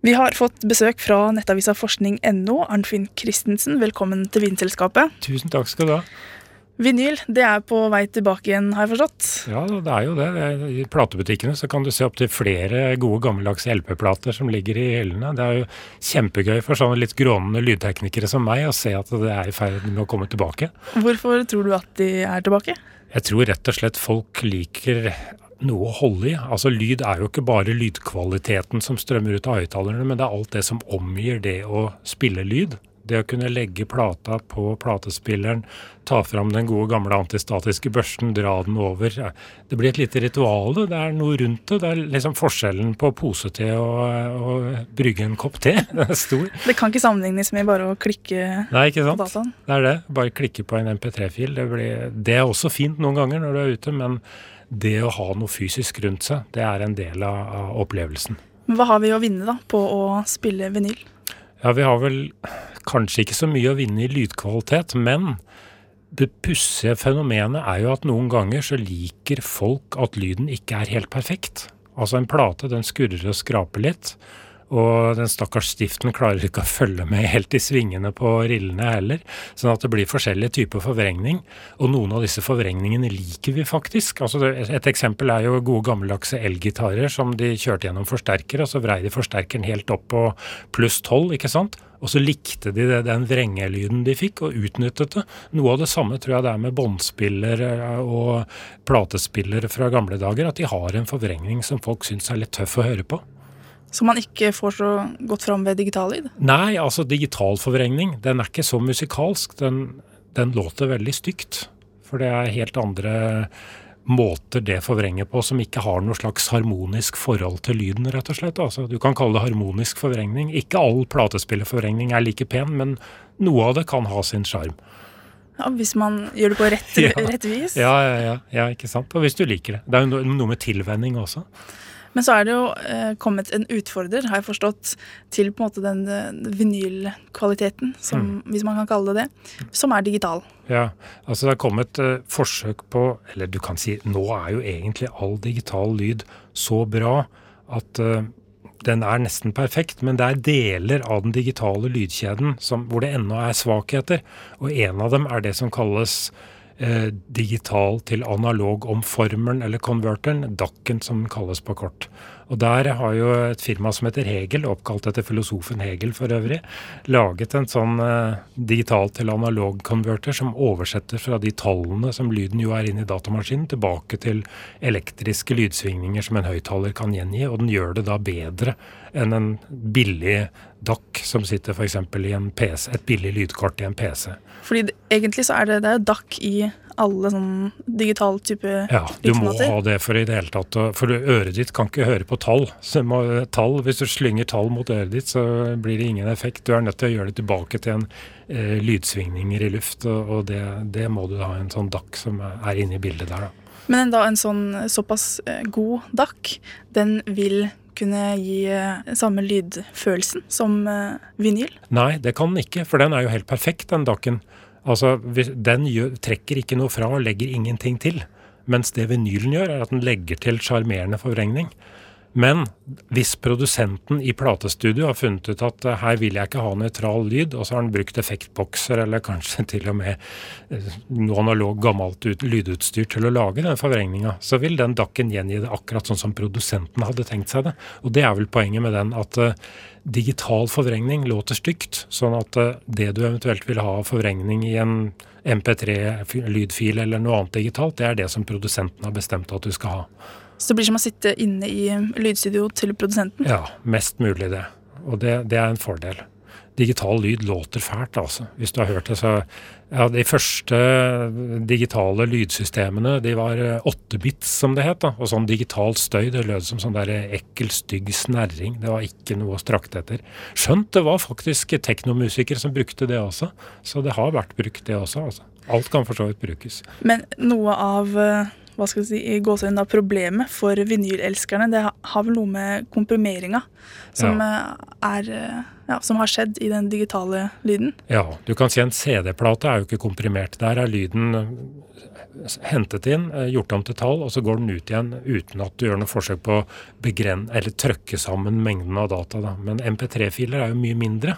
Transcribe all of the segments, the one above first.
Vi har fått besøk fra nettavisa forskning.no. Arnfinn Christensen, velkommen til Vinselskapet. Tusen takk skal du ha. Vinyl det er på vei tilbake igjen, har jeg forstått? Ja, det er jo det. I platebutikkene så kan du se opptil flere gode gammeldagse LP-plater som ligger i hyllene. Det er jo kjempegøy for sånne litt grånende lydteknikere som meg å se at det er i ferd med å komme tilbake. Hvorfor tror du at de er tilbake? Jeg tror rett og slett folk liker noe å holde i. Altså Lyd er jo ikke bare lydkvaliteten som strømmer ut av høyttalerne, men det er alt det som omgir det å spille lyd. Det å kunne legge plata på platespilleren, ta fram den gode gamle antistatiske børsten, dra den over. Det blir et lite ritual. Det er noe rundt det. Det er liksom forskjellen på posete og, og brygge en kopp te. Den er stor. Det kan ikke sammenlignes med bare å klikke Nei, ikke sant? på dataen? Det er det. Bare klikke på en MP3-fil. Det, det er også fint noen ganger når du er ute, men det å ha noe fysisk rundt seg, det er en del av, opplevelsen. Men hva har vi å vinne da på å spille vinyl? Ja, vi har vel kanskje ikke så mye å vinne i lydkvalitet, men det pussige fenomenet er jo at noen ganger så liker folk at lyden ikke er helt perfekt. Altså en plate den skurrer og skraper litt, og den stakkars stiften klarer ikke å følge med helt i svingene på rillene heller. Sånn at det blir forskjellige typer forvrengning. Og noen av disse forvrengningene liker vi faktisk. Altså et eksempel er jo gode gammeldagse elgitarer som de kjørte gjennom forsterker, og så vrei de forsterkeren helt opp på pluss tolv, ikke sant. Og så likte de det, den vrengelyden de fikk, og utnyttet det. Noe av det samme tror jeg det er med båndspiller og platespillere fra gamle dager, at de har en forvrengning som folk syns er litt tøff å høre på. Som man ikke får så godt fram ved digital lyd? Nei, altså digital forvrengning. den er ikke så musikalsk. Den, den låter veldig stygt. For det er helt andre måter det forvrenger på som ikke har noe slags harmonisk forhold til lyden, rett og slett. Altså, du kan kalle det harmonisk forvrengning. Ikke all platespillerforvrengning er like pen, men noe av det kan ha sin sjarm. Ja, Hvis man gjør det på rett, Ja. rett vis. Ja, ja, ja, ja, ikke sant. Og hvis du liker det. Det er jo noe med tilvenning også. Men så er det jo eh, kommet en utfordrer, har jeg forstått, til på en måte den den vinylkvaliteten, som, hvis man kan kalle det det, som er digital. Ja, altså det er kommet eh, forsøk på Eller du kan si nå er jo egentlig all digital lyd så bra at eh, den er nesten perfekt, men det er deler av den digitale lydkjeden som, hvor det ennå er svakheter. Og en av dem er det som kalles eh, digital til analog omformeren, eller konverteren, DAC-en som den kalles på kort. Og der har jo et firma som heter Hegel, oppkalt etter filosofen Hegel for øvrig, laget en sånn eh, digital til analog konverter som oversetter fra de tallene som lyden jo er inne i datamaskinen, tilbake til elektriske lydsvingninger som en høyttaler kan gjengi, og den gjør det da bedre enn en billig DAC som sitter f.eks. i en PC, et billig lydkort i en PC. Fordi egentlig så er det, det er DAC i alle sånn digital type Ja, du må ha det for i det hele tatt. For øret ditt kan ikke høre på tall. Må, tall. Hvis du slynger tall mot øret ditt, så blir det ingen effekt. Du er nødt til å gjøre det tilbake til en eh, lydsvingninger i luft, og, og det, det må du ha en sånn DAC som er inne i bildet der, da. Men da en sånn såpass eh, god DAC, den vil kunne gi eh, samme lydfølelsen som eh, vinyl. Nei, det kan den ikke, for den er jo helt perfekt, den DAC-en. Altså, den trekker ikke noe fra og legger ingenting til. Mens det vinylen gjør, er at den legger til sjarmerende forvrengning. Men hvis produsenten i platestudio har funnet ut at eh, her vil jeg ikke ha nøytral lyd, og så har han brukt effektbokser eller kanskje til og med eh, noe analog gammelt lydutstyr til å lage den forvrengninga, så vil den DAC-en gjengi det akkurat sånn som produsenten hadde tenkt seg det. Og det er vel poenget med den at eh, digital forvrengning låter stygt, sånn at det du eventuelt vil ha av forvrengning i en MP3-lydfil eller noe annet digitalt, det er det som produsenten har bestemt at du skal ha. Så det blir som å sitte inne i lydstudio til produsenten. Ja, mest mulig det. Og det, det er en fordel. Digital lyd låter fælt, altså. Hvis du har hørt det, så Ja, de første digitale lydsystemene, de var eh, åtte-bits, som det het. da, Og sånn digital støy, det lød som sånn der ekkel, stygg snerring. Det var ikke noe å strakte etter. Skjønt det var faktisk teknomusikere som brukte det også. Så det har vært brukt, det også. altså. Alt kan for så vidt brukes. Men noe av eh, hva skal vi si, inn da, problemet for vinylelskerne, det har vel noe med komprimeringa som, ja. er, ja, som har skjedd i den digitale lyden. Ja, du kan si en CD-plate er jo ikke komprimert. Der er lyden hentet inn, gjort om til tall, og så går den ut igjen uten at du gjør noe forsøk på å begren eller trøkke sammen mengden av data. Da. Men MP3-filer er jo mye mindre.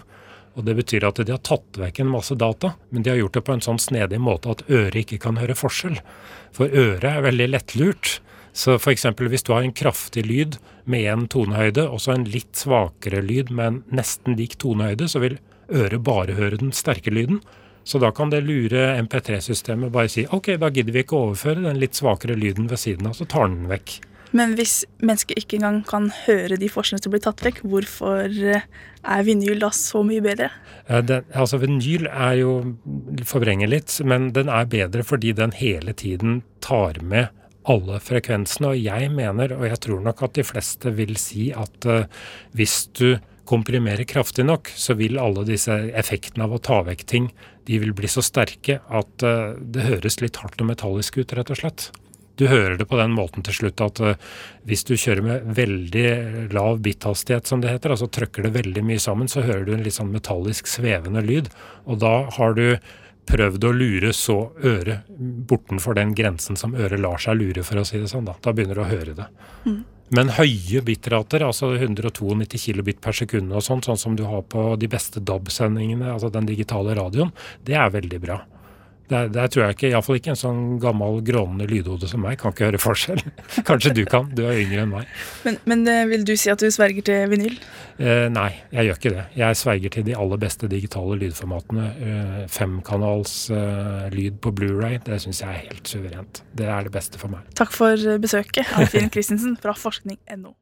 Og Det betyr at de har tatt vekk en masse data, men de har gjort det på en sånn snedig måte at øret ikke kan høre forskjell. For øret er veldig lettlurt. Så f.eks. hvis du har en kraftig lyd med én tonehøyde, og så en litt svakere lyd med en nesten lik tonehøyde, så vil øret bare høre den sterke lyden. Så da kan det lure MP3-systemet bare si ok, da gidder vi ikke å overføre den litt svakere lyden ved siden av, så tar den vekk. Men hvis mennesker ikke engang kan høre de forskjellene som blir tatt vekk, hvorfor eh, er vinyl da så mye bedre? Den, altså Vinyl er jo forvrenger litt, men den er bedre fordi den hele tiden tar med alle frekvensene. Og jeg mener, og jeg tror nok at de fleste vil si, at uh, hvis du komprimerer kraftig nok, så vil alle disse effektene av å ta vekk ting, de vil bli så sterke at uh, det høres litt hardt og metallisk ut, rett og slett. Du hører det på den måten til slutt at uh, hvis du kjører med veldig lav bithastighet, som det heter, altså trykker det veldig mye sammen, så hører du en litt sånn metallisk svevende lyd. Og da har du prøvd å lure så øret bortenfor den grensen som øret lar seg lure, for å si det sånn. Da, da begynner du å høre det. Mm. Men høye bitrater, altså 192 kilobit per sekund og sånn, sånn som du har på de beste DAB-sendingene, altså den digitale radioen, det er veldig bra. Der, der tror jeg ikke, iallfall ikke en sånn gammel grånende lydhode som meg, kan ikke høre forskjell. Kanskje du kan, du er yngre enn meg. Men, men eh, vil du si at du sverger til vinyl? Eh, nei, jeg gjør ikke det. Jeg sverger til de aller beste digitale lydformatene. Eh, femkanals eh, lyd på Blu-ray, det syns jeg er helt suverent. Det er det beste for meg. Takk for besøket, Alfinn Christensen fra forskning.no.